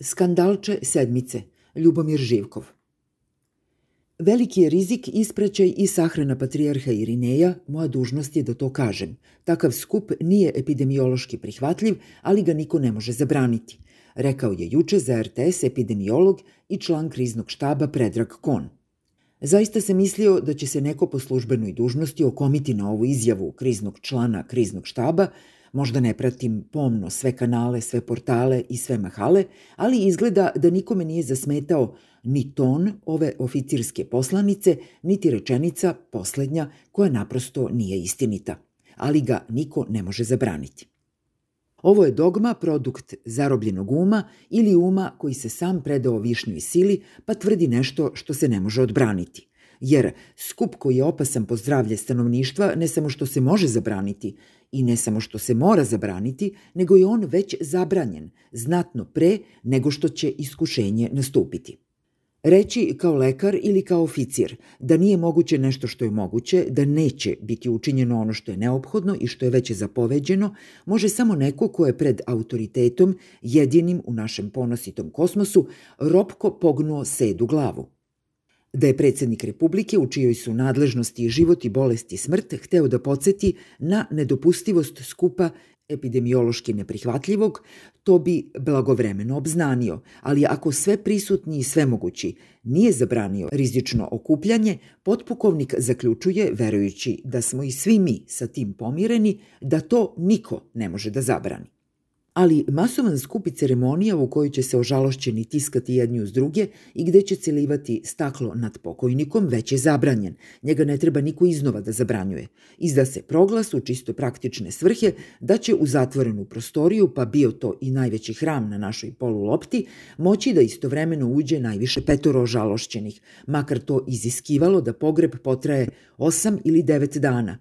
Skandalče sedmice, Ljubomir Živkov. Veliki je rizik ispraćaj i sahrana patrijarha Irineja, moja dužnost je da to kažem. Takav skup nije epidemiološki prihvatljiv, ali ga niko ne može zabraniti, rekao je juče za RTS epidemiolog i član kriznog štaba Predrag Kon. Zaista se mislio da će se neko po službenoj dužnosti okomiti na ovu izjavu kriznog člana kriznog štaba, Možda ne pratim pomno sve kanale, sve portale i sve mahale, ali izgleda da nikome nije zasmetao ni ton ove oficirske poslanice, niti rečenica poslednja koja naprosto nije istinita. Ali ga niko ne može zabraniti. Ovo je dogma, produkt zarobljenog uma ili uma koji se sam predao višnjoj sili pa tvrdi nešto što se ne može odbraniti – jer skup koji je opasan po zdravlje stanovništva ne samo što se može zabraniti i ne samo što se mora zabraniti, nego je on već zabranjen, znatno pre nego što će iskušenje nastupiti. Reći kao lekar ili kao oficir da nije moguće nešto što je moguće, da neće biti učinjeno ono što je neophodno i što je već zapoveđeno, može samo neko ko je pred autoritetom, jedinim u našem ponositom kosmosu, ropko pognuo sedu glavu da je predsednik Republike, u čijoj su nadležnosti život i bolest i smrt, hteo da podsjeti na nedopustivost skupa epidemiološki neprihvatljivog, to bi blagovremeno obznanio, ali ako sve prisutni i svemogući nije zabranio rizično okupljanje, potpukovnik zaključuje, verujući da smo i svi mi sa tim pomireni, da to niko ne može da zabrani ali masovan skup i ceremonija u kojoj će se ožalošćeni tiskati jedni uz druge i gde će celivati staklo nad pokojnikom već je zabranjen. Njega ne treba niko iznova da zabranjuje. Izda se proglas u čisto praktične svrhe da će u zatvorenu prostoriju, pa bio to i najveći hram na našoj polulopti, moći da istovremeno uđe najviše petoro ožalošćenih, makar to iziskivalo da pogreb potraje 8 ili 9 dana.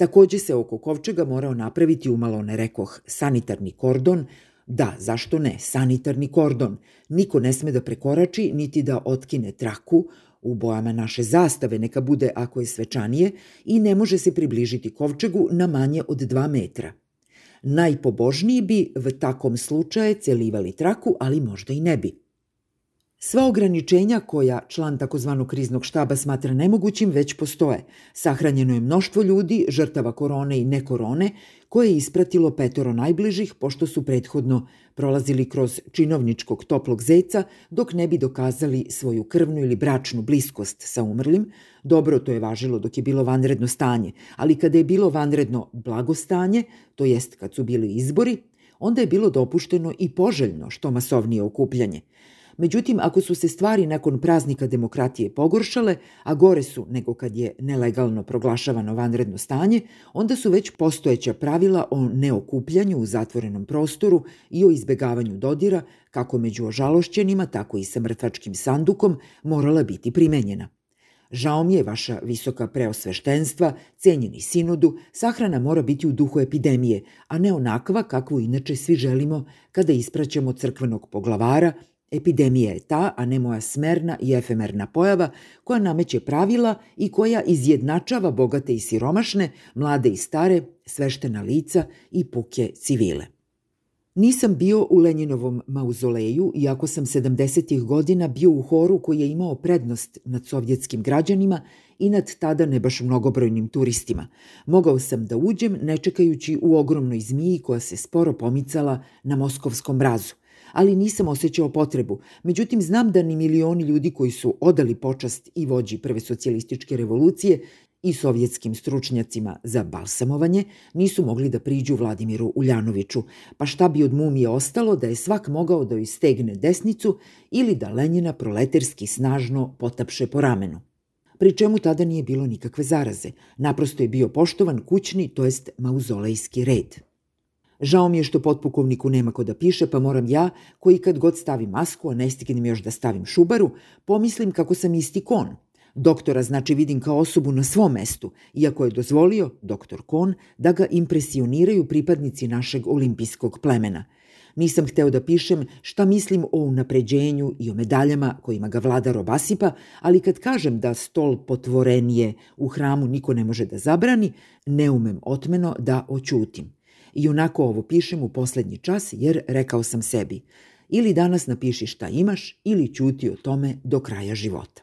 Takođe se oko kovčega morao napraviti umalo ne rekoh sanitarni kordon, da, zašto ne, sanitarni kordon. Niko ne sme da prekorači niti da otkine traku, u bojama naše zastave neka bude ako je svečanije i ne može se približiti kovčegu na manje od 2 metra. Najpobožniji bi v takom slučaju celivali traku, ali možda i ne bi. Sva ograničenja koja član takozvanog kriznog štaba smatra nemogućim već postoje. Sahranjeno je mnoštvo ljudi, žrtava korone i nekorone, koje je ispratilo petoro najbližih pošto su prethodno prolazili kroz činovničkog toplog zeca dok ne bi dokazali svoju krvnu ili bračnu bliskost sa umrlim. Dobro to je važilo dok je bilo vanredno stanje, ali kada je bilo vanredno blagostanje, to jest kad su bili izbori, onda je bilo dopušteno i poželjno što masovnije okupljanje – Međutim, ako su se stvari nakon praznika demokratije pogoršale, a gore su nego kad je nelegalno proglašavano vanredno stanje, onda su već postojeća pravila o neokupljanju u zatvorenom prostoru i o izbegavanju dodira, kako među ožalošćenima, tako i sa mrtvačkim sandukom, morala biti primenjena. Žao mi je vaša visoka preosveštenstva, cenjeni sinodu, sahrana mora biti u duhu epidemije, a ne onakva kakvu inače svi želimo kada ispraćamo crkvenog poglavara Epidemija je ta, a ne moja smerna i efemerna pojava koja nameće pravila i koja izjednačava bogate i siromašne, mlade i stare, sveštena lica i puke civile. Nisam bio u Lenjinovom mauzoleju, iako sam 70. godina bio u horu koji je imao prednost nad sovjetskim građanima i nad tada ne baš mnogobrojnim turistima. Mogao sam da uđem ne čekajući u ogromnoj zmiji koja se sporo pomicala na moskovskom mrazu ali nisam osjećao potrebu. Međutim, znam da ni milioni ljudi koji su odali počast i vođi prve socijalističke revolucije i sovjetskim stručnjacima za balsamovanje nisu mogli da priđu Vladimiru Uljanoviću, pa šta bi od mumije ostalo da je svak mogao da istegne desnicu ili da Lenjina proleterski snažno potapše po ramenu pri čemu tada nije bilo nikakve zaraze. Naprosto je bio poštovan kućni, to jest mauzolejski red. Žao mi je što potpukovniku nema ko da piše, pa moram ja, koji kad god stavim masku, a ne stignem još da stavim šubaru, pomislim kako sam isti kon. Doktora znači vidim kao osobu na svom mestu, iako je dozvolio, doktor Kon, da ga impresioniraju pripadnici našeg olimpijskog plemena. Nisam hteo da pišem šta mislim o unapređenju i o medaljama kojima ga vladar obasipa, ali kad kažem da stol potvorenije u hramu niko ne može da zabrani, ne umem otmeno da oćutim. I onako ovo pišem u poslednji čas jer rekao sam sebi, Ili danas napiši šta imaš ili ćuti o tome do kraja života.